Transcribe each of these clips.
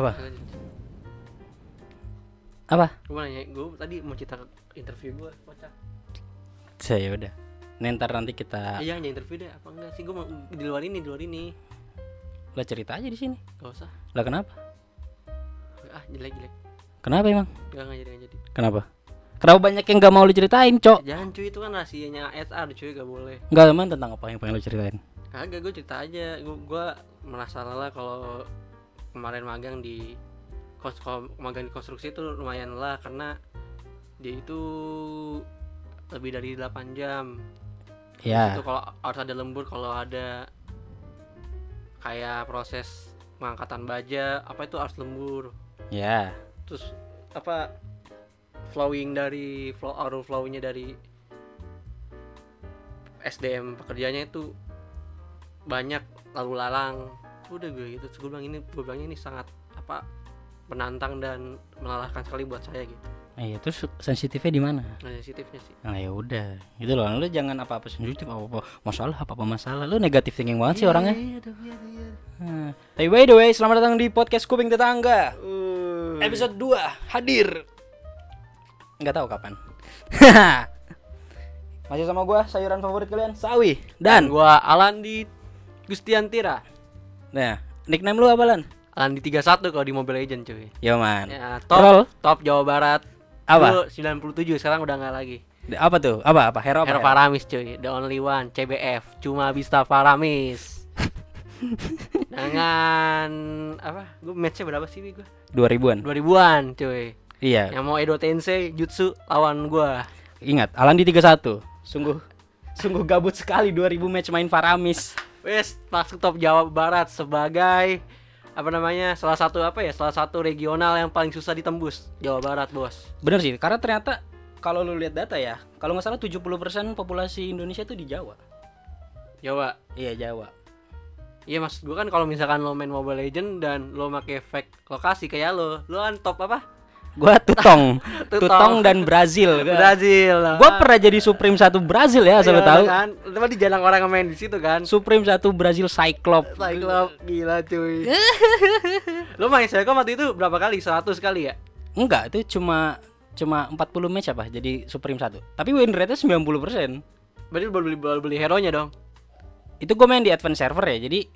Apa? Apa? Gue nanya, gue tadi mau cerita interview gue, kocak. Saya udah. Nih, ntar nanti kita Iya, nanya interview deh, apa enggak sih? Gue mau di luar ini, di luar ini. lah cerita aja di sini. Gak usah. Lah kenapa? Ah, jelek jelek. Kenapa emang? Gak nggak jadi nggak jadi. Kenapa? Kenapa banyak yang gak mau lu ceritain, Cok? Jangan cuy itu kan rahasianya SR cuy, gak boleh. Enggak emang tentang apa yang pengen lu ceritain? Kagak, gue cerita aja. Gue gua merasa lelah kalau kemarin magang di magang di konstruksi itu lumayan lelah karena dia itu lebih dari 8 jam. Ya. Itu kalau harus ada lembur, kalau ada kayak proses pengangkatan baja, apa itu harus lembur. Ya. Terus apa flowing dari flow arrow flow-nya dari SDM pekerjaannya itu banyak lalu lalang udah gue gitu Terus gue bilang ini gue bilang ini sangat apa menantang dan melelahkan sekali buat saya gitu Nah, iya, terus sensitifnya di mana? nah, sensitifnya sih Nah, ya udah. Gitu loh. Lu jangan apa-apa sensitif, apa-apa masalah, apa-apa masalah. Lu negatif thinking banget sih orangnya. iya dong iya iya Hmm. Tapi by the way, selamat datang di podcast Kuping Tetangga. Uh, Episode 2 hadir. Nggak tahu kapan. Masih sama gua sayuran favorit kalian, sawi. dan Dan gua Alan di Gustiantira nah, nickname lu apa, Lan? Alan di 31 kalau di Mobile Legend cuy Yo man. ya Roll. top top Jawa Barat Apa? Dulu 97 sekarang udah nggak lagi Apa tuh? Apa apa? Hero apa? Hero Faramis cuy, the only one, CBF, cuma bisa Faramis. Dengan apa? Gue matchnya berapa sih gue? 2000-an. 2000-an cuy. Iya. Yang mau Edo Tensei, Jutsu lawan gua. Ingat, Alan di 31. Sungguh sungguh gabut sekali 2000 match main Faramis. Wes masuk top Jawa Barat sebagai apa namanya? Salah satu apa ya? Salah satu regional yang paling susah ditembus Jawa Barat, Bos. Bener sih, karena ternyata kalau lu lihat data ya, kalau nggak salah 70% populasi Indonesia tuh di Jawa. Jawa. Iya, Jawa. Iya maksud gua kan kalau misalkan lo main Mobile Legend dan lo make fake lokasi kayak lo, lo kan top apa? Gua tutong, Tutong. tutong dan Brazil. Brazil. Gua pernah jadi Supreme satu Brazil ya, asal Iya, tahu. kan? Cuma di jarang orang main di situ kan. Supreme satu Brazil Cyclops. Cyclops gila cuy. Lo main Cyclops waktu itu berapa kali? 100 kali ya? Enggak, itu cuma cuma 40 match apa jadi Supreme satu. Tapi win rate-nya 90%. Berarti lo baru beli baru beli hero-nya dong. Itu gue main di advance server ya. Jadi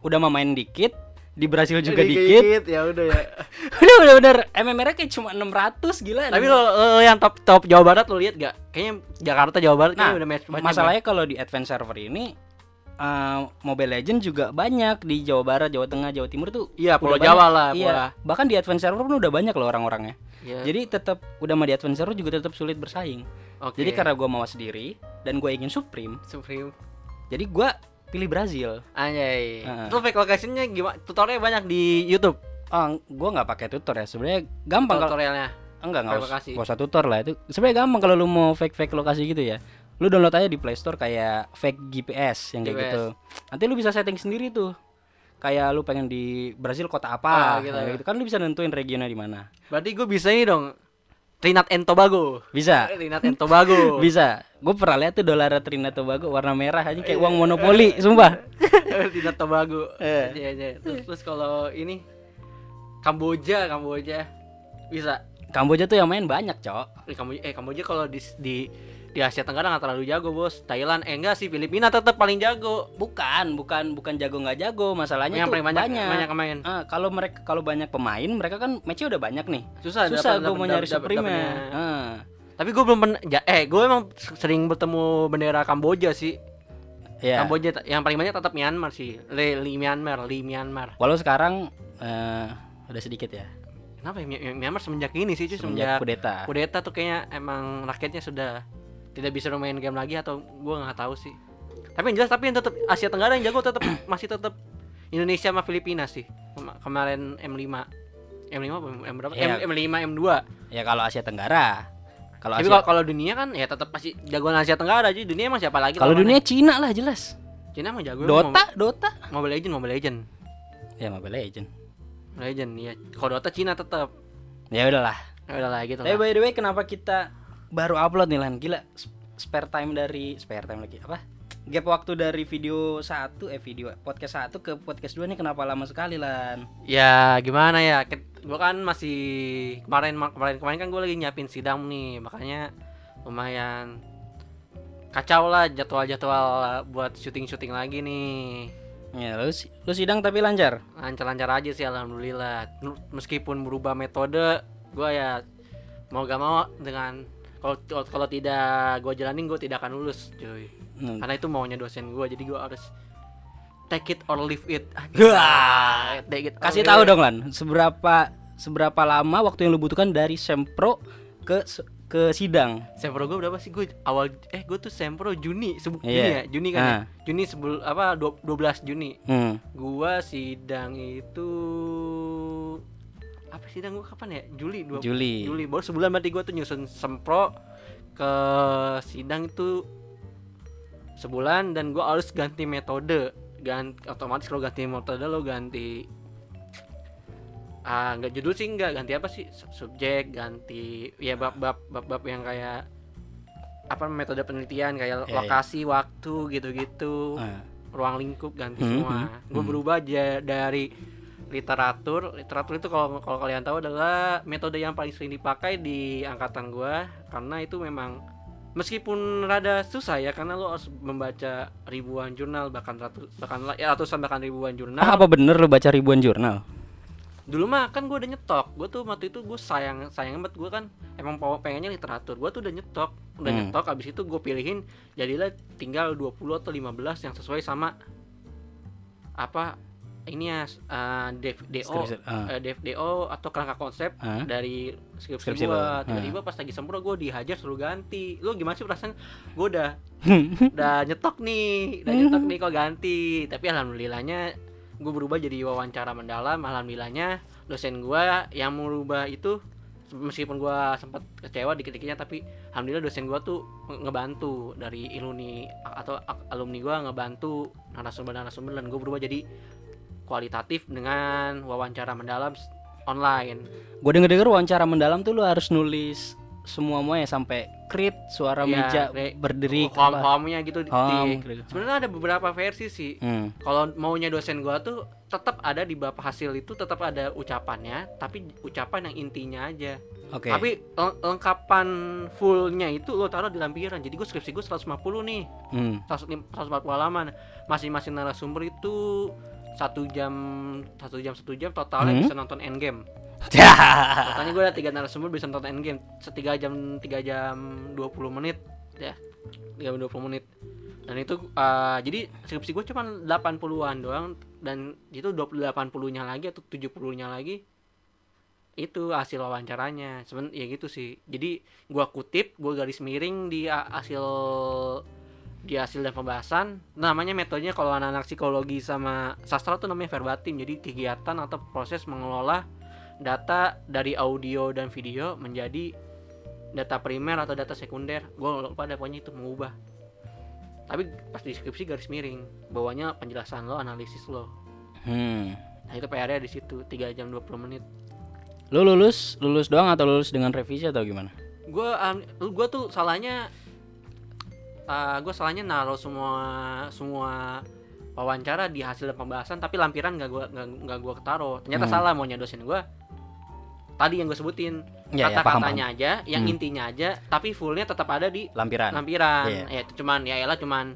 udah mau main dikit, di Brazil juga dikit. ya udah ya. udah bener-bener MMR kayak cuma 600 gila. Tapi lo, lo yang top top Jawa Barat lo lihat gak? Kayaknya Jakarta Jawa Barat Nah, udah match banyak masalahnya kalau di advance server ini eh, Mobile Legend juga banyak di Jawa Barat, Jawa Tengah, Jawa Timur tuh. Iya, Pulau banyak. Jawa lah, Iya. Pulau. Bahkan di advance server pun udah banyak loh orang-orangnya. Iya. Jadi tetap udah mah di advance server juga tetap sulit bersaing. Oke. Jadi karena gua mawas sendiri dan gue ingin Supreme, Supreme. jadi gua pilih Brazil. Anjay. Heeh. Lo fake location-nya gimana? Tutorialnya banyak di YouTube. Oh, gua nggak pakai tutor ya. Sebenarnya gampang Tutorialnya. enggak nggak usah, nggak usah tutor lah itu. Sebenarnya gampang kalau lu mau fake fake lokasi gitu ya. Lu download aja di Play Store kayak fake GPS yang kayak GPS. gitu. Nanti lu bisa setting sendiri tuh. Kayak lu pengen di Brazil kota apa, Ah, gitu ya. gitu. kan lu bisa nentuin regionnya di mana. Berarti gue bisa ini dong. Trinidad and Tobago. Bisa. Trinidad and Tobago. Bisa. Gue pernah lihat tuh dolar Trinidad Tobago warna merah aja kayak uang monopoli, sumpah. Trinidad Tobago. Eh. Iya, iya. Terus, terus kalau ini Kamboja, Kamboja bisa. Kamboja tuh yang main banyak, Cok. Eh Kamboja, eh Kamboja kalau di di di Asia Tenggara nggak terlalu jago bos. Thailand eh enggak sih Filipina tetap paling jago. Bukan, bukan bukan jago nggak jago, masalahnya Yang tuh paling banyak banyak. banyak yang main. Ah, kalau mereka kalau banyak pemain, mereka kan matchnya udah banyak nih. Susah, Susah gue mau nyari Supreme. Ah. Tapi gue belum pernah, ja- eh gue emang sering bertemu bendera Kamboja sih. Ya. Kamboja yang paling banyak tetap Myanmar sih. Li, Li Myanmar, Li Myanmar. Walau sekarang eh udah sedikit ya. Kenapa ya My- Myanmar semenjak ini sih cuy Semenjak semenjak kudeta. kudeta tuh kayaknya emang rakyatnya sudah tidak bisa main game lagi atau gua nggak tahu sih. Tapi yang jelas tapi yang tetap Asia Tenggara yang jago tetap masih tetap Indonesia sama Filipina sih. Kema- Kemarin M5 M5 apa M berapa? M, M5 M2. Ya kalau Asia Tenggara. Kalau Tapi Asia kalau kalau dunia kan ya tetap pasti jagoan Asia Tenggara aja. Dunia emang siapa lagi? kalau lawannya? dunia Cina lah jelas. Cina emang jago. Dota, Dota. Mobile, Legend, Mobile Legend. Ya Mobile Legend. Mobile Legend ya. Kalau Dota Cina tetap. Ya udahlah. Ya udah lah gitu Tapi lah. by the way kenapa kita baru upload nih Lan? Gila. sp- Spare time dari spare time lagi apa? gap waktu dari video satu eh video podcast satu ke podcast dua nih kenapa lama sekali lan? Ya gimana ya? Gue kan masih kemarin kemarin kemarin kan gue lagi nyiapin sidang nih, makanya lumayan kacau lah jadwal-jadwal buat syuting-syuting lagi nih. Ya, lu lu sidang tapi lancar. Lancar-lancar aja sih alhamdulillah. Meskipun berubah metode, gue ya mau gak mau dengan kalau kalau tidak gue jalanin gue tidak akan lulus, cuy. Hmm. Karena itu maunya dosen gue, jadi gue harus take it or leave it. Wah. take it Kasih tahu dong lan, seberapa seberapa lama waktu yang lu butuhkan dari sempro ke ke sidang? Sempro gue berapa sih gue awal eh gue tuh sempro Juni sebelum Iya. Juni ya Juni kan ya? Ah. Juni sebelum apa dua- 12 Juni Hmm. gua sidang itu apa sidang gua kapan ya Juli dua Juli. Juli baru sebulan berarti gua tuh nyusun sempro ke sidang itu sebulan dan gua harus ganti metode ganti otomatis kalau ganti metode lo ganti ah nggak judul sih nggak ganti apa sih Sub- subjek ganti ya bab-bab bab-bab yang kayak apa metode penelitian kayak Ya, ya. lokasi waktu gitu-gitu Ah. ruang lingkup ganti Hmm, semua hmm, gue hmm. berubah aja dari literatur. Literatur itu kalau kalau kalian tahu adalah metode yang paling sering dipakai di angkatan gua. Karena itu memang meskipun rada susah ya karena lo harus membaca ribuan jurnal bahkan ratus bahkan ya, ratusan bahkan ribuan jurnal. Ah, apa bener lu baca ribuan jurnal? dulu mah kan gue udah nyetok. Gue tuh waktu itu gue sayang sayang banget gue kan emang pengennya literatur. Gue tuh udah nyetok udah Hmm. nyetok. Abis itu gue pilihin jadilah tinggal 20 atau 15 yang sesuai sama apa ini ya uh, DO Skripsi, ah. eh, DFDO atau kerangka konsep Ah. dari skripsi, Skripsi gue lo, ah. tiba-tiba pas lagi sempro gue dihajar suruh ganti lu gimana sih perasaan gue udah udah nyetok nih udah nyetok nih kok ganti tapi alhamdulillahnya gue berubah jadi wawancara mendalam alhamdulillahnya dosen gue yang merubah itu meskipun gue sempat kecewa dikit-dikitnya tapi alhamdulillah dosen gue tuh nge- ngebantu dari iluni atau alumni gue ngebantu narasumber-narasumber dan gue berubah jadi kualitatif dengan wawancara mendalam online. Gue denger denger wawancara mendalam tuh lu harus nulis semua ya sampai krit suara Iya, meja kayak berdiri home home-nya gitu di- Home, sebenarnya ada beberapa versi sih. Hmm. kalau maunya dosen gua tuh tetap ada di bapak hasil itu tetap ada ucapannya tapi ucapan yang intinya aja. Oke. tapi leng- lengkapan fullnya itu lo taruh di lampiran jadi gue skripsi gue 150 nih. Hmm. 140 halaman. Masing-masing narasumber itu satu jam satu jam satu jam totalnya Hmm. bisa nonton endgame. Totalnya gue ada tiga narasumber bisa nonton endgame setiga jam tiga jam 20 menit ya. Tiga jam 20 menit. Dan itu eh, jadi skripsi gue cuma 80-an doang dan itu 20 80 nya lagi atau 70 nya lagi itu hasil wawancaranya. Seben ya gitu sih. Jadi gua kutip gua garis miring di hasil di hasil dan pembahasan. Namanya metodenya kalau anak-anak psikologi sama sastra tuh namanya verbatim. Jadi kegiatan atau proses mengelola data dari audio dan video menjadi data primer atau data sekunder. Gue lupa ada pokoknya itu mengubah. Tapi pas di deskripsi garis miring bawahnya penjelasan lo analisis lo. Hmm. nah itu PR-nya di situ 3 jam 20 menit. Lu lulus lulus doang atau lulus dengan revisi atau gimana? gue gue tuh salahnya gue salahnya naruh semua semua wawancara di hasil pembahasan tapi lampiran nggak gue nggak nggak gue ketaruh ternyata Hmm. salah maunya dosen gue tadi yang gue sebutin Ya, ya, paham, kata-katanya aja yang Hmm. intinya aja tapi fullnya tetap ada di Lampiran. lampiran Iya. ya itu cuman ya elah cuman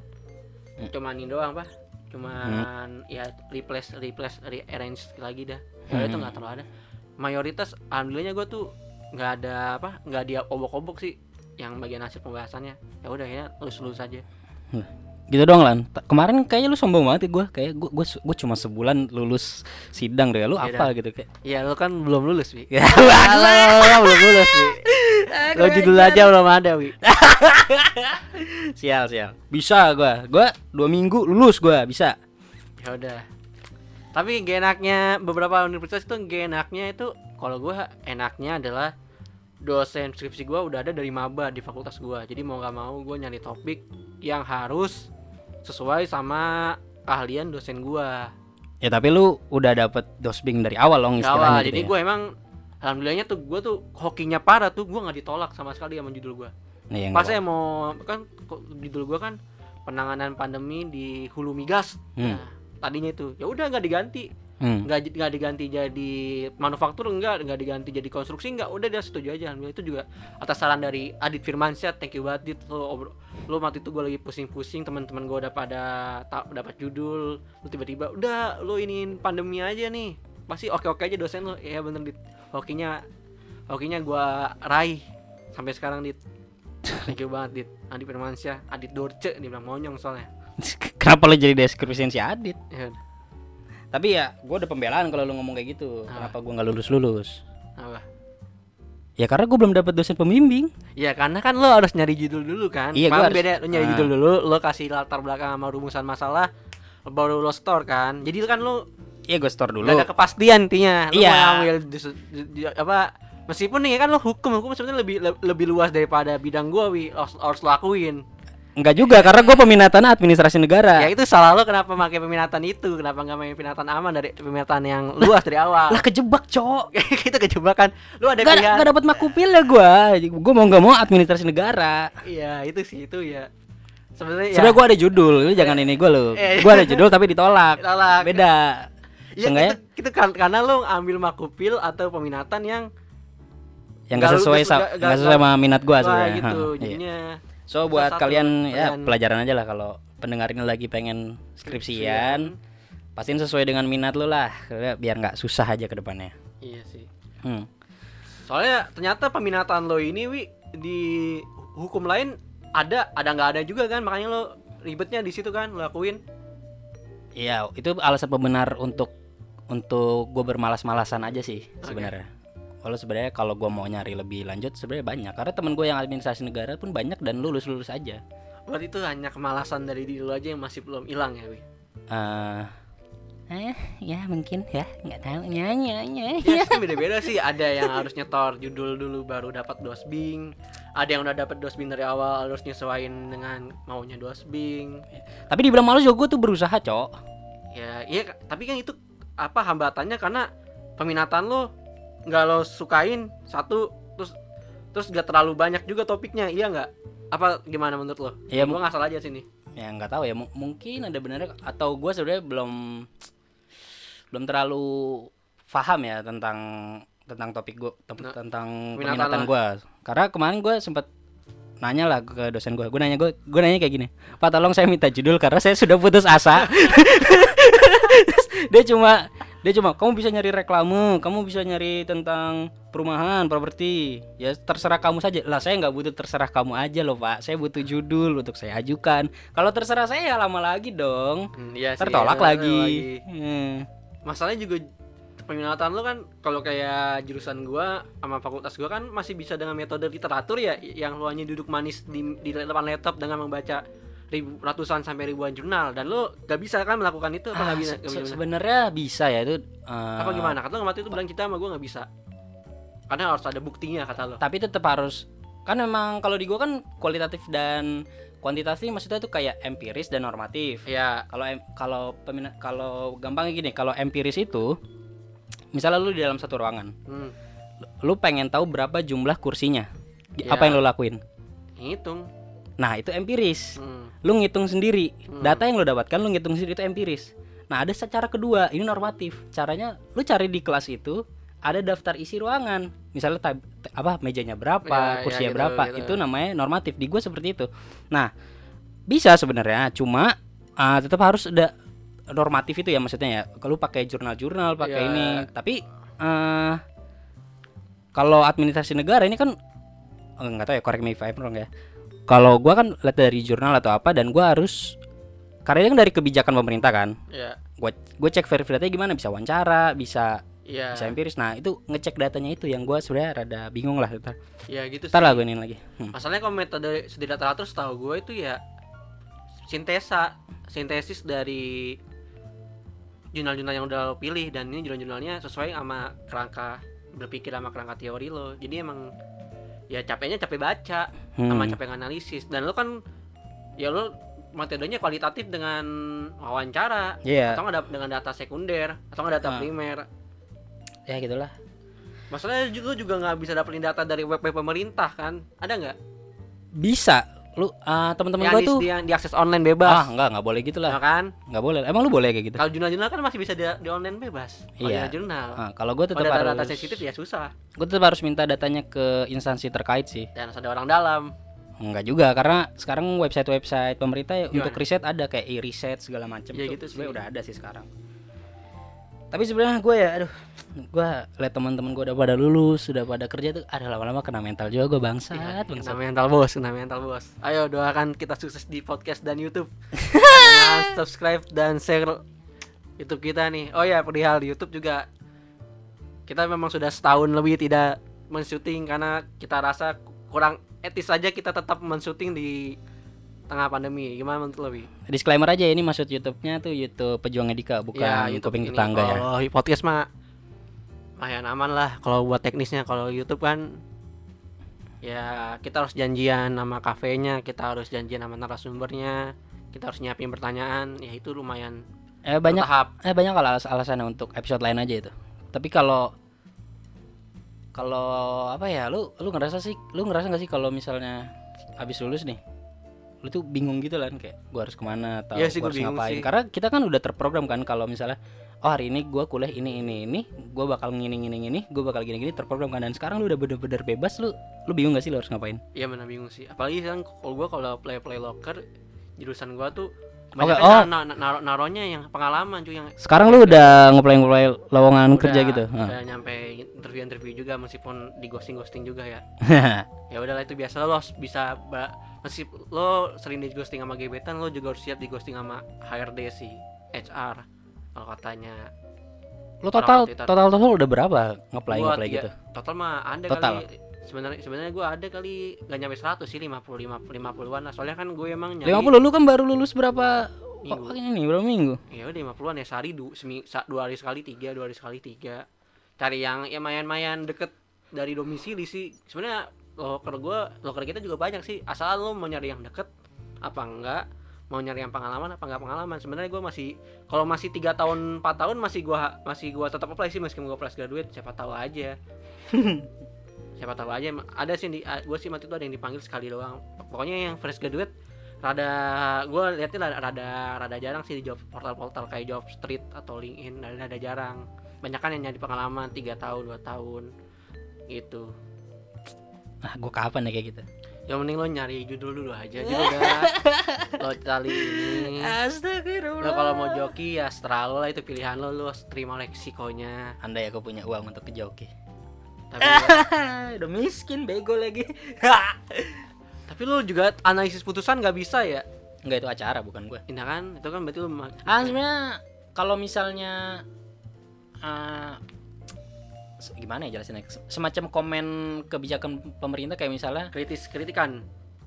Hmm. cuman ini doang pak cuman ya replace replace rearrange lagi dah ya itu Hmm. nggak terlalu ada mayoritas alhamdulillahnya gue tuh nggak ada apa nggak dia obok-obok sih yang bagian hasil pembahasannya ya udah ya lulus lulus aja Gitu doang lan. Kemarin kayaknya lu sombong banget ya gue. Kayak gue gue gue cuma sebulan lulus sidang deh. Lu Iya apa gitu kayak. ya lo kan belum lulus wi Ya, Halo, belum lulus wi lo judul aja belum ada wi sial sial. Bisa gua. Gua dua minggu lulus gua bisa. ya udah tapi gak enaknya beberapa universitas itu gak enaknya itu kalau gua enaknya adalah dosen skripsi gua udah ada dari maba di fakultas gua. Jadi mau gak mau gua nyari topik yang harus sesuai sama keahlian dosen gua. Ya tapi lu udah dapet dosbing dari awal loh istilahnya awal. gitu jadi ya. gua emang alhamdulillahnya tuh gua tuh hokinya parah tuh. Gua nggak ditolak sama sekali sama judul gua. Nah, yang pas nggak saya mau kan kok judul gua kan penanganan pandemi di hulu migas. Hmm. Nah, tadinya itu. Ya udah nggak diganti, Hmm. nggak nggak diganti jadi manufaktur enggak, nggak diganti jadi konstruksi enggak, udah dia setuju aja. Alhamdulillah itu juga atas saran dari Adit Firmansyah, thank you banget Dit. Lo, lo waktu itu gue lagi pusing-pusing, teman-teman gue udah pada tak dapat judul, lu tiba-tiba udah lo iniin pandemi aja nih, pasti oke-oke aja dosen lo, iya bener Dit. Hokinya, hokinya gue raih sampai sekarang Dit. Thank you banget Dit. Adit Firmansyah, Adit Dorce, dia bilang monyong soalnya. Kenapa lo jadi deskripsiin si Adit? Ya, Tapi ya, gue ada pembelaan kalau lu ngomong kayak gitu. Ah. Kenapa gue nggak lulus lulus? apa? Ya karena gue belum dapat dosen pembimbing. Ya karena kan lo harus nyari judul dulu kan. Iya, harus- beda lo nyari Ah. judul dulu, lo kasih latar belakang sama rumusan masalah, baru lo store kan. Jadi kan lo Iya gue store dulu. udah ada kepastian intinya. Lo Iya. mau ambil apa meskipun nih kan lo hukum hukum sebenarnya lebih le- lebih luas daripada bidang gua wi harus, harus lo akuin. Enggak juga karena gue peminatan administrasi negara. Ya itu salah lo kenapa pakai peminatan itu, kenapa nggak main peminatan aman dari peminatan yang luas dari awal. Lah kejebak, Cok. itu kejebakan. Lo ada Gak, pilihan. gak dapat makupil ya gue. Gue mau nggak mau administrasi negara. Iya, itu sih itu ya. Sebenarnya ya. Sebenarnya gue ada judul, lu jangan ini gue lo. Gue ada judul tapi ditolak. Ditolak. Beda. Iya itu, itu kan karena lo ambil makupil atau peminatan yang yang nggak sesuai nggak- sesuai sama minat gue sebenarnya. gitu. Ha, iya. So buat satu kalian ya kalian- pelajaran aja lah kalau pendengar ini lagi pengen skripsian, pastiin sesuai dengan minat lu lah, biar nggak susah aja ke depannya. Iya sih. Hmm. Soalnya ternyata peminatan lo ini wi di hukum lain ada ada nggak ada juga kan makanya lo ribetnya di situ kan lo lakuin. Iya, itu alasan pembenar untuk untuk gue bermalas-malasan aja sih sebenarnya. Kalau sebenarnya kalau gue mau nyari lebih lanjut sebenarnya banyak karena temen gue yang administrasi negara pun banyak dan lulus lulus aja. Berarti itu hanya kemalasan dari diri lo aja yang masih belum hilang ya wi. eh eh, ya mungkin ya nggak tahu ya ya ya. Ya beda-beda sih. Ada yang harus nyetor judul dulu baru dapat dosbing. Ada yang udah dapat dosbing dari awal harus nyesuaiin dengan maunya dosbing. Tapi dibilang malu juga gue tuh berusaha cok. Ya, iya, tapi kan itu apa hambatannya karena peminatan lo nggak lo sukain satu terus terus gak terlalu banyak juga topiknya, iya nggak? Apa gimana menurut lo? Iya, gua nggak salah aja sini. ya nggak tahu ya mu- mungkin ada benernya atau gue sebenarnya belum belum terlalu paham ya tentang tentang topik gue Nah, tentang peminatan gue karena kemarin gue sempet nanya lah ke dosen gue gue nanya gue gue nanya kayak gini pak tolong saya minta judul karena saya sudah putus asa dia cuma dia cuma kamu bisa nyari reklame kamu bisa nyari tentang perumahan properti. Ya terserah kamu saja. Lah saya nggak butuh terserah kamu aja loh pak. Saya butuh judul untuk saya ajukan. Kalau terserah saya ya lama lagi dong. Hmm, iya sih, tertolak iya, lagi, lagi. Hmm. Masalahnya juga peminatan lo kan kalau kayak jurusan gua sama fakultas gua kan masih bisa dengan metode literatur ya yang lo hanya duduk manis di, di depan laptop dengan membaca ribu, ratusan sampai ribuan jurnal dan lo gak bisa kan melakukan itu? Apa Ah, nggak bisa, se- bisa? sebenarnya bisa ya itu eh, apa gimana? Kata lo waktu itu bilang kita sama gua nggak bisa. Karena harus ada buktinya kata lo. Tapi tetap harus kan memang kalau di gua kan kualitatif dan kuantitatif maksudnya tuh kayak empiris dan normatif. Ya kalau kalau kalau gampangnya gini kalau empiris itu misalnya lu di dalam satu ruangan hmm, lu pengen tahu berapa jumlah kursinya Ya. apa yang lu lakuin? Hitung nah itu empiris. Hmm. lu ngitung sendiri. Hmm. data yang lu dapatkan lu ngitung sendiri itu empiris. Nah ada secara kedua ini normatif. Caranya lu cari di kelas itu ada daftar isi ruangan. Misalnya tab- apa mejanya berapa Ya, ya, kursinya gitu, berapa gitu. itu namanya normatif. Di gue seperti itu. Nah bisa sebenarnya cuma ah, tetap harus ada normatif itu ya maksudnya ya. Kalau pakai jurnal-jurnal pakai Ya. ini. Tapi eh kalau administrasi negara ini kan nggak tahu ya correct me if I'm wrong ya kalau gua kan lihat dari jurnal atau apa dan gua harus karena ini kan dari kebijakan pemerintah kan ya gua gue cek verify datanya gimana bisa wawancara bisa ya bisa empiris. Nah itu ngecek datanya itu yang gua sebenarnya rada bingung lah ntar, ya gitu ntar lah gue ini lagi. Hmm. Masalahnya kalau metode studi literatur setahu gue itu ya sintesa, sintesis dari jurnal-jurnal yang udah lo pilih dan ini jurnal-jurnalnya sesuai sama kerangka berpikir sama kerangka teori lo. Jadi emang ya capeknya capek baca sama Hmm. capek analisis dan lo kan ya lo metodenya kualitatif dengan wawancara Iya atau nggak dengan data sekunder atau nggak data Ah. primer. ya gitulah Masalahnya juga juga nggak bisa dapetin data dari web web pemerintah kan? Ada nggak? bisa lu ah, teman-teman gua tuh yang diakses online ah bebas enggak enggak boleh gitu ya lah kan? Nggak boleh. Emang lu boleh kayak gitu? Kalau jurnal-jurnal kan masih bisa di, di online bebas. Kalau Iya. jurnal Ah, kalau gue tetap harus data sensitif ya susah. gue tetap harus minta datanya ke instansi terkait sih. Dan harus ada orang dalam. Enggak juga karena sekarang website-website pemerintah ya Gimana? untuk riset ada kayak e-riset segala macam Ya gitu sih. udah ada sih sekarang. Tapi sebenarnya gue ya aduh gue liat teman-teman gue udah pada lulus sudah pada kerja tuh ada lama-lama kena mental juga gue bangsat. Iya, bangsat. kena mental bos kena mental bos. Ayo doakan kita sukses di podcast dan YouTube. Jangan subscribe dan share YouTube kita nih. Oh ya perihal di YouTube juga. Kita memang sudah setahun lebih tidak men-syuting karena kita rasa kurang etis saja kita tetap men-syuting di tengah pandemi gimana menurut lo Wi? disclaimer aja ini maksud YouTube-nya tuh YouTube Pejuang Edika bukan Ya, YouTube ini. tetangga ya Kalau podcast mah lumayan aman lah kalau buat teknisnya. Kalau YouTube kan ya kita harus janjian sama kafenya, kita harus janjian sama narasumbernya, kita harus nyiapin pertanyaan, ya itu lumayan eh banyak bertahap. eh banyak kalau alas alasannya untuk episode lain aja itu tapi kalau kalau apa ya lu lu ngerasa sih lu ngerasa gak sih kalau misalnya habis lulus nih lu tuh bingung gitu kan kayak gua harus ke mana? Atau Iya sih, gua harus ngapain? sih. karena kita kan udah terprogram kan kalau misalnya oh hari ini gua kuliah ini ini ini gua bakal ngini ngini ngini gua bakal gini gini terprogram kan. Dan sekarang lu udah bener-bener bebas lu lu bingung gak sih lu harus ngapain? Iya benar bingung sih. Apalagi kan kalau gua kalau play play locker jurusan gua tuh Oke, banyak oh. na- na- naro- naronya yang pengalaman cuy yang sekarang lu udah ngeplay ngeplay lowongan udah- kerja gitu? Udah nyampe interview interview juga meskipun di ghosting ghosting juga ya. Ya udahlah itu biasa lo bisa meski lo sering di ghosting sama gebetan lo juga harus siap di ghosting sama HRD sih HR kalau katanya. Lu total total total udah berapa ngeplay ngeplay gitu? total mah ada Total. kali sebenarnya sebenarnya gue ada kali nggak nyampe 100 sih 50 50 50-an lah. Soalnya kan gue emang nyari 50 lu kan baru lulus berapa Minggu. oh, ini berapa minggu? ya udah 50-an ya sehari du, semi, sa- dua hari sekali tiga dua hari sekali tiga. Cari yang ya mayan-mayan deket dari domisili sih. Sebenarnya loker gue loker kita juga banyak sih. Asal lo mau nyari yang deket apa enggak mau nyari yang pengalaman apa enggak pengalaman. Sebenarnya gue masih kalau masih tiga tahun 4 tahun masih gua masih gua tetap apply sih meskipun gua fresh graduate siapa tahu aja. Siapa tahu aja. Ada sih di gue sih waktu itu ada yang dipanggil sekali doang. Pokoknya yang fresh graduate rada gue lihatnya rada, rada rada jarang sih di job portal-portal kayak job street atau linkedin rada, rada jarang. Banyak kan yang nyari pengalaman tiga tahun dua tahun gitu Nah, gua kapan ya kayak gitu? yang mending lo nyari judul dulu aja udah lo cari ini Astagfirullah. lo kalau mau joki ya setelah lo lah itu pilihan lo lo terima resikonya Andai aku punya uang untuk ke joki. tapi ya, Udah miskin bego lagi. tapi lo juga analisis putusan nggak bisa ya Enggak itu acara bukan gue. Nah kan itu kan berarti lo Ah sebenarnya kalau misalnya se- gimana ya jelasinnya? Se- Semacam komen kebijakan pemerintah kayak misalnya kritis kritikan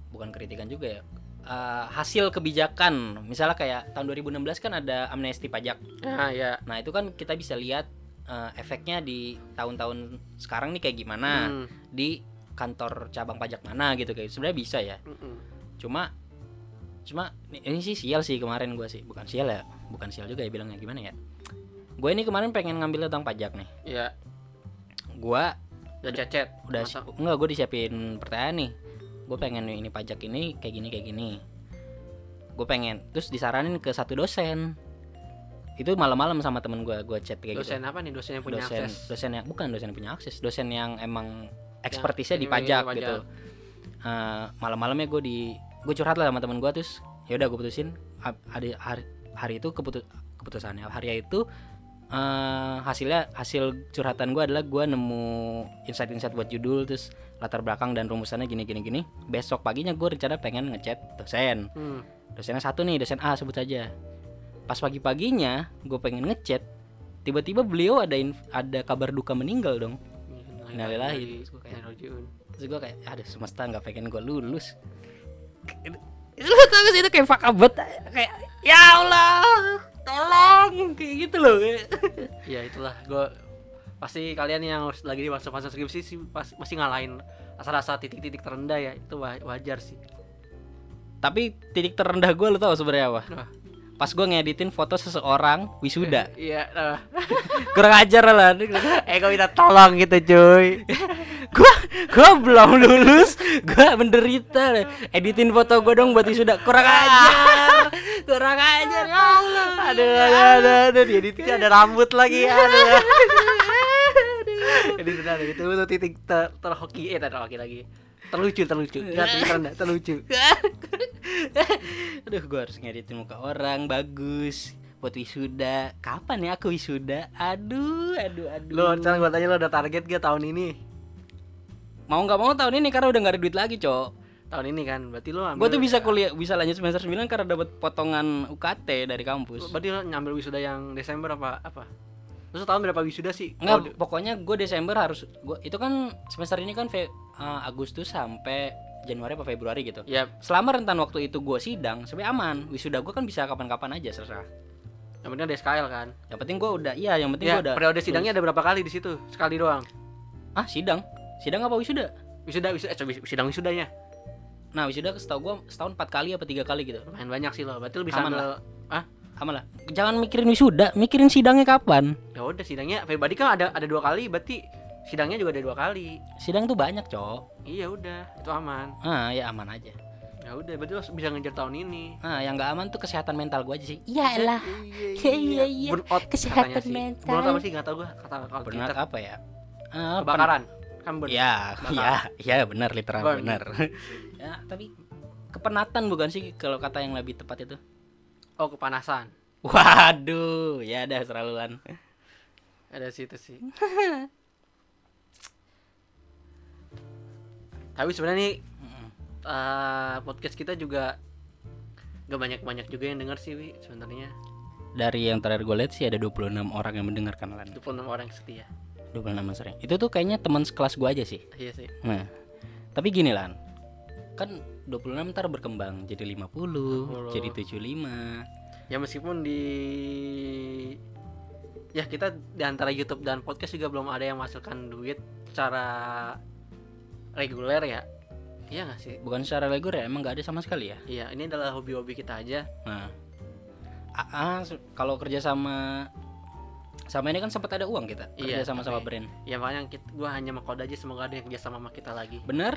bukan kritikan juga ya. eh, hasil kebijakan misalnya kayak tahun 2016 kan ada amnesti pajak nah ya Nah itu kan kita bisa lihat eh, efeknya di tahun-tahun sekarang nih kayak gimana Hmm, di kantor cabang pajak mana gitu kayak sebenarnya bisa ya. mm-mm. Cuma cuma ini- sih sial sih kemarin gua sih bukan sial ya bukan sial juga ya bilangnya gimana ya. Gue ini kemarin pengen ngambil tentang pajak nih. ya Gua udah cecet udah Masa- enggak gue disiapin pertanyaan nih. Gue pengen ini pajak ini kayak gini kayak gini. Gue pengen terus disaranin ke satu dosen. Itu malam-malam sama temen gue gue chat kayak gitu. dosen apa nih dosen yang punya dosen akses dosen yang bukan dosen yang punya akses dosen yang emang ekspertisnya di pajak gitu Eh, malam-malamnya gue di gue curhat lah sama temen gue terus ya udah gue putusin Ha- hari hari, hari itu keputus keputusannya hari itu eh, hasilnya hasil curhatan gue adalah gue nemu insight-insight buat judul terus latar belakang dan rumusannya gini gini gini. Besok paginya gue rencana pengen ngechat dosen. Hmm. dosennya satu nih dosen A sebut saja. Pas pagi-paginya gue pengen ngechat tiba-tiba beliau ada ada kabar duka meninggal dong. Innalillahi. Terus gue kayak aduh semesta nggak pengen gue lulus. Itu lu tau gak sih itu kayak fuck up kayak ya Allah tolong kayak gitu loh ya itulah. Gue pasti kalian yang lagi di masa-masa skripsi sih pas, masih ngalahin rasa-rasa titik-titik terendah ya. Itu wa- wajar sih. Tapi titik terendah gue lu tau sebenarnya apa? Wah. pas gue ngeditin foto seseorang wisuda. Iya nah. kurang ajar lah eh gue minta tolong gitu cuy gua gua belum lulus. Gua menderita editin foto gua dong buat wisuda kurang ajar. Kurang ajar ya Allah. Aduh, aduh, aduh, aduh, di editnya ada rambut lagi, aduh. Edit ada itu tuh titik ter terhoki, eh terhoki lagi. Terlucu, terlucu. Ya, terendah, terlucu. aduh gua harus ngeditin muka orang. Bagus. Buat wisuda. Kapan ya aku wisuda? Aduh aduh aduh. Lo, sekarang gua tanya lo udah target gak tahun ini? Mau nggak mau tahun ini karena udah nggak ada duit lagi cok Tahun ini kan, berarti lo ambil Gue tuh bisa kuliah bisa lanjut semester 9 karena dapat potongan UKT dari kampus. Berarti lo nyambil wisuda yang Desember apa apa? Terus tahun berapa wisuda sih? Enggak, Oh, pokoknya gue Desember harus gua itu kan semester ini kan Fe- eh, Agustus sampai Januari apa Februari gitu. ya Selama rentan waktu itu gue sidang, sampai aman. Wisuda gue kan bisa kapan-kapan aja serah. yang penting ada SKL kan. Yang penting gue udah iya, yang penting Ya, gue udah periode sidangnya ada berapa kali di situ? Sekali doang. Ah, sidang. Sidang apa wisuda? Wisuda, wisuda, eh, coba sidang wisudanya. Nah, wisuda setahu gue setahun 4 kali apa tiga kali gitu. Lumayan banyak sih lo. Berarti lo bisa Aman ambil ah Aman lah. Jangan mikirin wisuda, mikirin sidangnya kapan. ya udah sidangnya pribadi kan ada ada dua kali berarti sidangnya juga ada dua kali Sidang tuh banyak, Cok. iya udah itu aman Ah, ya aman aja. ya udah berarti lo bisa ngejar tahun ini Nah, yang nggak aman tuh kesehatan mental gue aja sih. Iyalah. iya iya, iya. burnout Kesehatan katanya sih. mental. burnout apa sih nggak tahu gua kata kalau Burnout apa ya? Ah, kebakaran pen- Ya, ya, ya benar literal Burn. benar. ya, tapi kepenatan bukan sih kalau kata yang lebih tepat itu? oh kepanasan Waduh, ya ada seraluan. ada situ sih tapi sebenarnya nih eh, podcast kita juga gak banyak banyak juga yang denger sih Wi sebenarnya Dari yang terakhir gue lihat sih ada 26 orang yang mendengarkan Lan. 26 orang setia 26 sering. Itu tuh kayaknya teman sekelas gue aja sih. iya sih Nah, tapi gini Lan. Kan 26 ntar berkembang jadi 50, 50. jadi 75. ya meskipun di ya kita di antara YouTube dan podcast juga belum ada yang menghasilkan duit secara reguler ya iya nggak sih Bukan secara reguler ya, emang nggak ada sama sekali ya. iya ini adalah hobi-hobi kita aja Nah, ah, kalau kerja sama sama ini kan sempat ada uang kita Iya, kerja sama sama tapi- brand. ya makanya kita, gua hanya mengkode aja semoga ada yang kerja sama sama kita lagi Bener?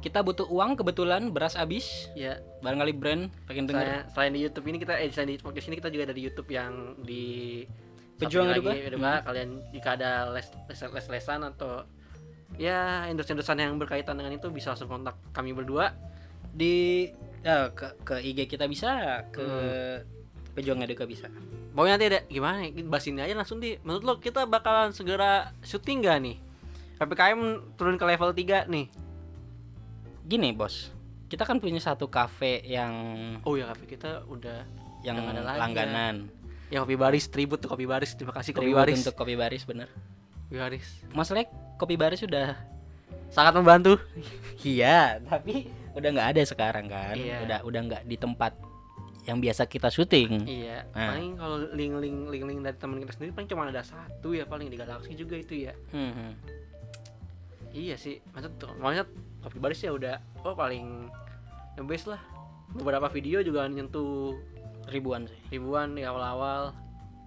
Kita butuh uang kebetulan beras habis. ya Barangkali brand pengen denger. selain, di YouTube ini kita eh selain di podcast ini kita juga ada di YouTube yang di Pejuang Subscribe Eduka? lagi, Eduka. kalian jika ada les les les lesan atau ya endorse endorsean yang berkaitan dengan itu bisa langsung kontak kami berdua Di ya, ke ke IG kita bisa, ke Hmm. Pejuang Eduka bisa. Pokoknya nanti ada gimana ya? Bahas ini aja langsung di. Menurut lo kita bakalan segera syuting gak nih? PPKM turun ke level 3 nih. Gini, Bos. Kita kan punya satu cafe yang Oh ya kafe kita udah yang ada ya. langganan. yang kopi baris tribut tuh kopi baris. Terima kasih kopi baris. untuk kopi baris bener. Kopi baris. Masalahnya kopi baris sudah Sangat membantu. iya, tapi udah nggak ada sekarang kan. Iya. Udah udah nggak di tempat yang biasa kita syuting. Iya. Nah. Paling kalau link-link link-link dari teman kita sendiri paling cuma ada satu ya paling di galaksi juga itu ya. Hmm. Iya sih. Maksud maksud kopi baris ya udah oh paling the best lah. Beberapa video juga nyentuh ribuan sih. ribuan di awal-awal.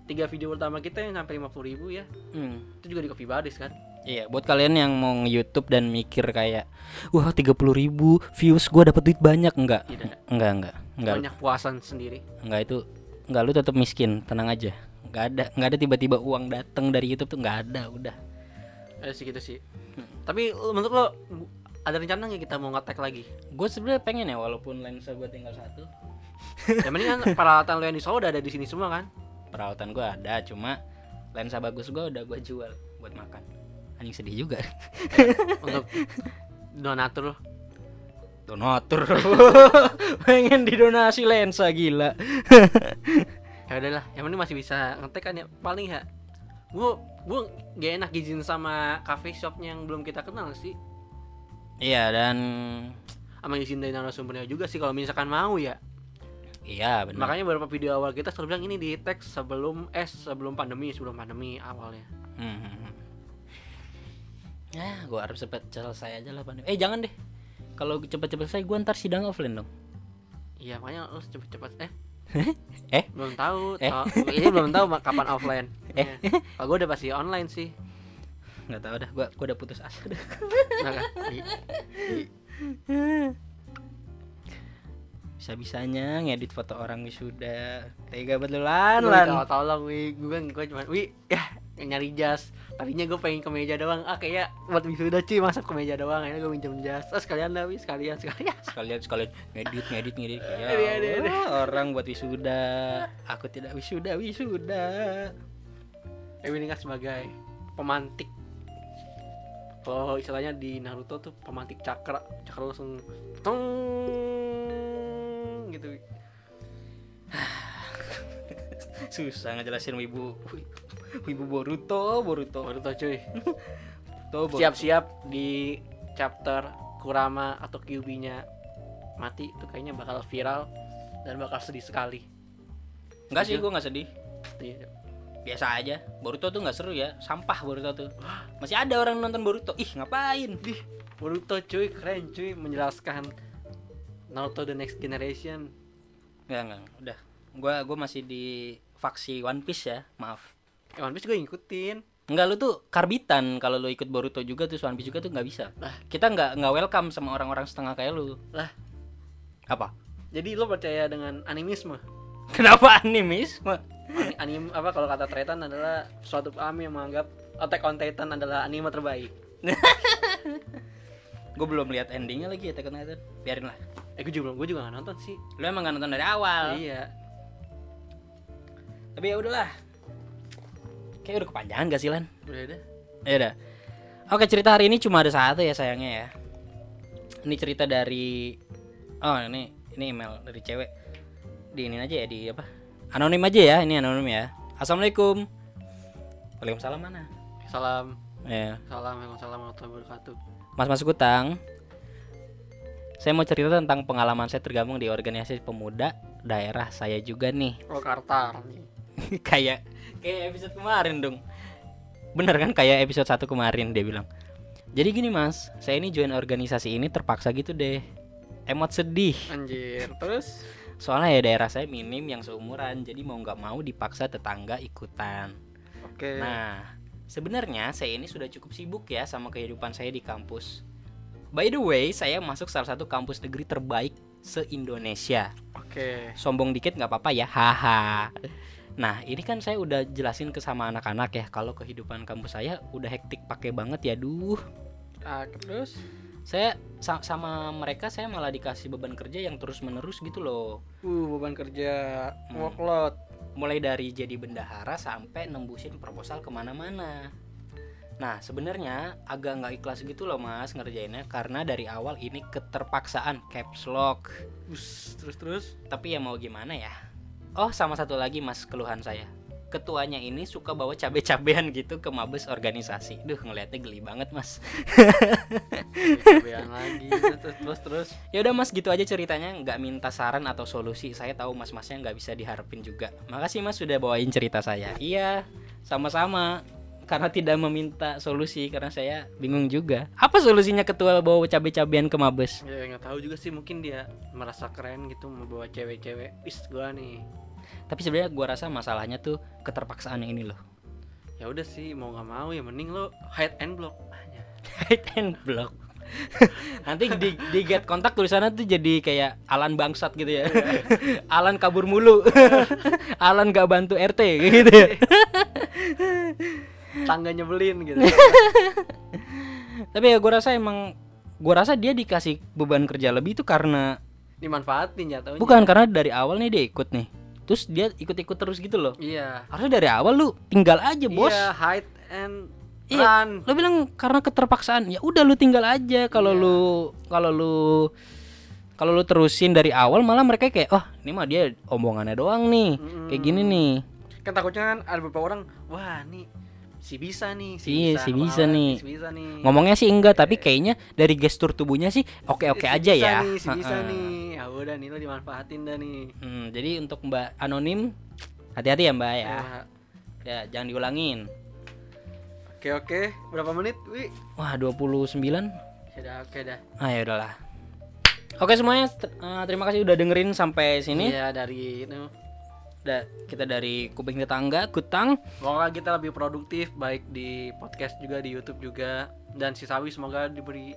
Tiga video pertama kita yang sampai 50 ribu ya. Hmm. Itu juga di kopi baris kan. Iya, buat kalian yang mau nge-YouTube dan mikir kayak wah 30.000 ribu views gua dapat duit banyak enggak? Tidak. Enggak, enggak. Enggak. Banyak puasan sendiri. Enggak itu enggak lu tetap miskin, tenang aja. Enggak ada enggak ada tiba-tiba uang datang dari YouTube tuh enggak ada, udah. Ada sih gitu sih. Tapi lu- menurut lo ada rencana nggak kita mau ngetek lagi? Gue sebenarnya pengen ya walaupun lensa gue tinggal satu, Yang penting kan peralatan lo yang di Solo udah ada di sini semua kan? perawatan gue ada, cuma lensa bagus gue udah gue jual buat makan. Anjing sedih juga. Untuk donatur. Donatur. pengen didonasi lensa gila. Ya udahlah, yang penting masih bisa ngetek kan ya paling ya. Gua gua gak enak izin sama cafe shopnya yang belum kita kenal sih. Iya dan Sama izin dari narasumbernya juga sih kalau misalkan mau ya. iya benar. Makanya beberapa video awal kita selalu bilang ini di tag sebelum eh sebelum pandemi, sebelum pandemi awalnya. Hmm, hmm, hmm. Ya, gue harap cepet selesai aja lah pandemi. Eh jangan deh. Kalau cepet-cepet selesai, gue ntar sidang offline dong. Iya, makanya lu cepet-cepet eh. Eh? belum tahu Eh? Oh, ini belum tahu kapan offline. Eh? kalau gue udah pasti online sih. Nggak tahu dah gua gua udah putus asa dah. Nah, kan? Bisa bisanya ngedit foto orang wisuda. Tega lu lan. Gue tolong wi. Gue gue cuma wi. ya nyari jas. Tadinya gue pengen ke meja doang. Ah kayak buat wisuda cuy masuk ke meja doang. Akhirnya gue minjem jas. Ah sekalian wi. Sekalian sekalian. Sekalian sekalian. Ngedit ngedit ngedit. Ya Iya, iya, iya. Allah, orang buat wisuda. Aku tidak wisuda wisuda. Ewi ini kan sebagai pemantik. Kalau istilahnya di Naruto tuh pemantik cakra. Cakra langsung tong gitu. Susah ngejelasin wibu wibu Boruto Boruto. Cuy. Boruto, Boruto. siap-siap di chapter Kurama atau Kyuubi-nya mati itu kayaknya bakal viral dan bakal sedih sekali. Enggak sih gua nggak sedih. Biasa aja. Boruto tuh nggak seru ya. Sampah Boruto tuh. Masih ada orang nonton Boruto. Ih ngapain? Dih, Boruto cuy keren cuy menjelaskan Naruto the next generation. Enggak, enggak, udah. Gua gua masih di faksi One Piece ya, maaf. Eh, One Piece gue ngikutin. Enggak lu tuh karbitan kalau lu ikut Boruto juga tuh One Piece juga tuh nggak bisa. Lah. Kita nggak nggak welcome sama orang-orang setengah kayak lu. Lah. Apa? Jadi lo percaya dengan animisme? Kenapa animisme? Ani- Anim apa kalau kata Tretan adalah suatu kami yang menganggap Attack on Titan adalah anime terbaik. Gue belum lihat endingnya lagi ya Attack on Titan. Biarin lah. Eh gue juga belum, gue juga gak nonton sih. Lu emang gak nonton dari awal. Iya. Tapi ya udahlah. Kayak udah kepanjangan gak sih Lan? Udah udah. Ya udah. Oke cerita hari ini cuma ada satu ya sayangnya ya. Ini cerita dari oh ini ini email dari cewek. Di ini aja ya di apa? Anonim aja ya ini anonim ya. Assalamualaikum. Waalaikumsalam mana? Salam. Ya. Salam. Waalaikumsalam warahmatullahi wabarakatuh. Mas Mas Kutang. Saya mau cerita tentang pengalaman saya tergabung di organisasi pemuda daerah saya juga nih. Oh Kartar nih. kayak kayak episode kemarin dong. Bener kan kayak episode 1 kemarin dia bilang. Jadi gini Mas, saya ini join organisasi ini terpaksa gitu deh. Emot sedih. Anjir. Terus? Soalnya ya daerah saya minim yang seumuran, jadi mau nggak mau dipaksa tetangga ikutan. Oke. Nah, sebenarnya saya ini sudah cukup sibuk ya sama kehidupan saya di kampus. By the way, saya masuk salah satu kampus negeri terbaik se-Indonesia. Oke. Sombong dikit nggak apa-apa ya, haha. Nah, ini kan saya udah jelasin ke sama anak-anak ya, kalau kehidupan kampus saya udah hektik pakai banget ya, duh. Ah, terus? Saya sa- sama mereka saya malah dikasih beban kerja yang terus-menerus gitu loh. Uh, beban kerja Hmm. workload. mulai dari jadi bendahara sampai nembusin proposal ke mana-mana. Nah sebenarnya agak nggak ikhlas gitu loh mas ngerjainnya karena dari awal ini keterpaksaan caps lock. Us, terus terus. Tapi ya mau gimana ya? Oh sama satu lagi mas keluhan saya. Ketuanya ini suka bawa cabe-cabean gitu ke mabes organisasi. Duh ngelihatnya geli banget mas. Cabean lagi. Terus terus terus. Ya udah mas gitu aja ceritanya nggak minta saran atau solusi. Saya tahu mas-masnya nggak bisa diharapin juga. Makasih mas sudah bawain cerita saya. Iya sama-sama. Karena tidak meminta solusi karena saya bingung juga. Apa solusinya ketua bawa cabe-cabean ke mabes? Ya nggak tahu juga sih mungkin dia merasa keren gitu membawa cewek-cewek. Is gua nih. Tapi sebenarnya gua rasa masalahnya tuh keterpaksaan ini loh. Ya udah sih mau nggak mau ya mending lo hide and block aja. Hide and block. Nanti di, di get kontak tulisannya tuh jadi kayak Alan bangsat gitu ya. Alan kabur mulu. Alan gak bantu RT gitu ya. Tangga nyebelin gitu. Tapi ya gue rasa emang gue rasa dia dikasih beban kerja lebih itu karena Dimanfaatin jatuhnya. bukan karena dari awal nih dia ikut nih. Terus dia ikut-ikut terus gitu loh. Iya. Harusnya dari awal lu tinggal aja, Bos. Iya, hide and Iya. run. Lu bilang karena keterpaksaan. Ya udah lu tinggal aja kalau Iya. lu kalau lu kalau lu terusin dari awal malah mereka kayak, "Oh, ini mah dia omongannya doang nih." Kayak gini nih. Kan takutnya kan ada beberapa orang, wah nih si bisa nih, si Iya, bisa, si bisa nih. si bisa nih. Ngomongnya sih enggak, tapi kayaknya dari gestur tubuhnya sih oke-oke Si aja bisa ya. Nih, si bisa Heeh. nih. Ya udah nih lo dimanfaatin dah nih. Hmm, jadi untuk Mbak anonim hati-hati ya Mbak ya. Ya. Ya, jangan diulangin. Oke oke, berapa menit? Wi. Wah, 29. Ya udah oke dah. Ah, ya udahlah. Oke semuanya, ter- eh, terima kasih udah dengerin sampai sini. Iya dari itu Da- kita dari kuping tetangga kutang. Semoga kita lebih produktif baik di podcast juga di YouTube juga. Dan si Sawi semoga diberi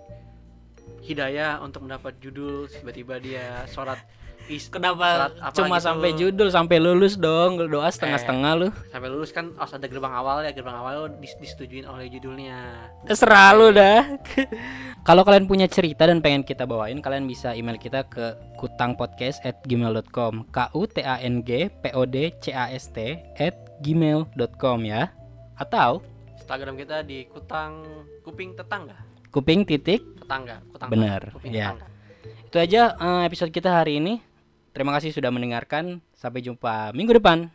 hidayah untuk mendapat judul tiba-tiba dia sholat is kenapa cuma gitu. sampai judul sampai lulus dong? Doa setengah-setengah lu. sampai lulus kan harus ada gerbang awal ya. Gerbang awal dis- disetujuin oleh judulnya. Terserah lu dah. Kalau kalian punya cerita dan pengen kita bawain kalian bisa email kita ke kutangpodcast@gmail.com k u t a n g p o d c a s t at gmail.com ya. Atau Instagram kita di kutang kuping tetangga. Kuping titik tetangga kutang Bener, kuping ya. tetangga. Itu aja eh, episode kita hari ini terima kasih sudah mendengarkan. Sampai jumpa minggu depan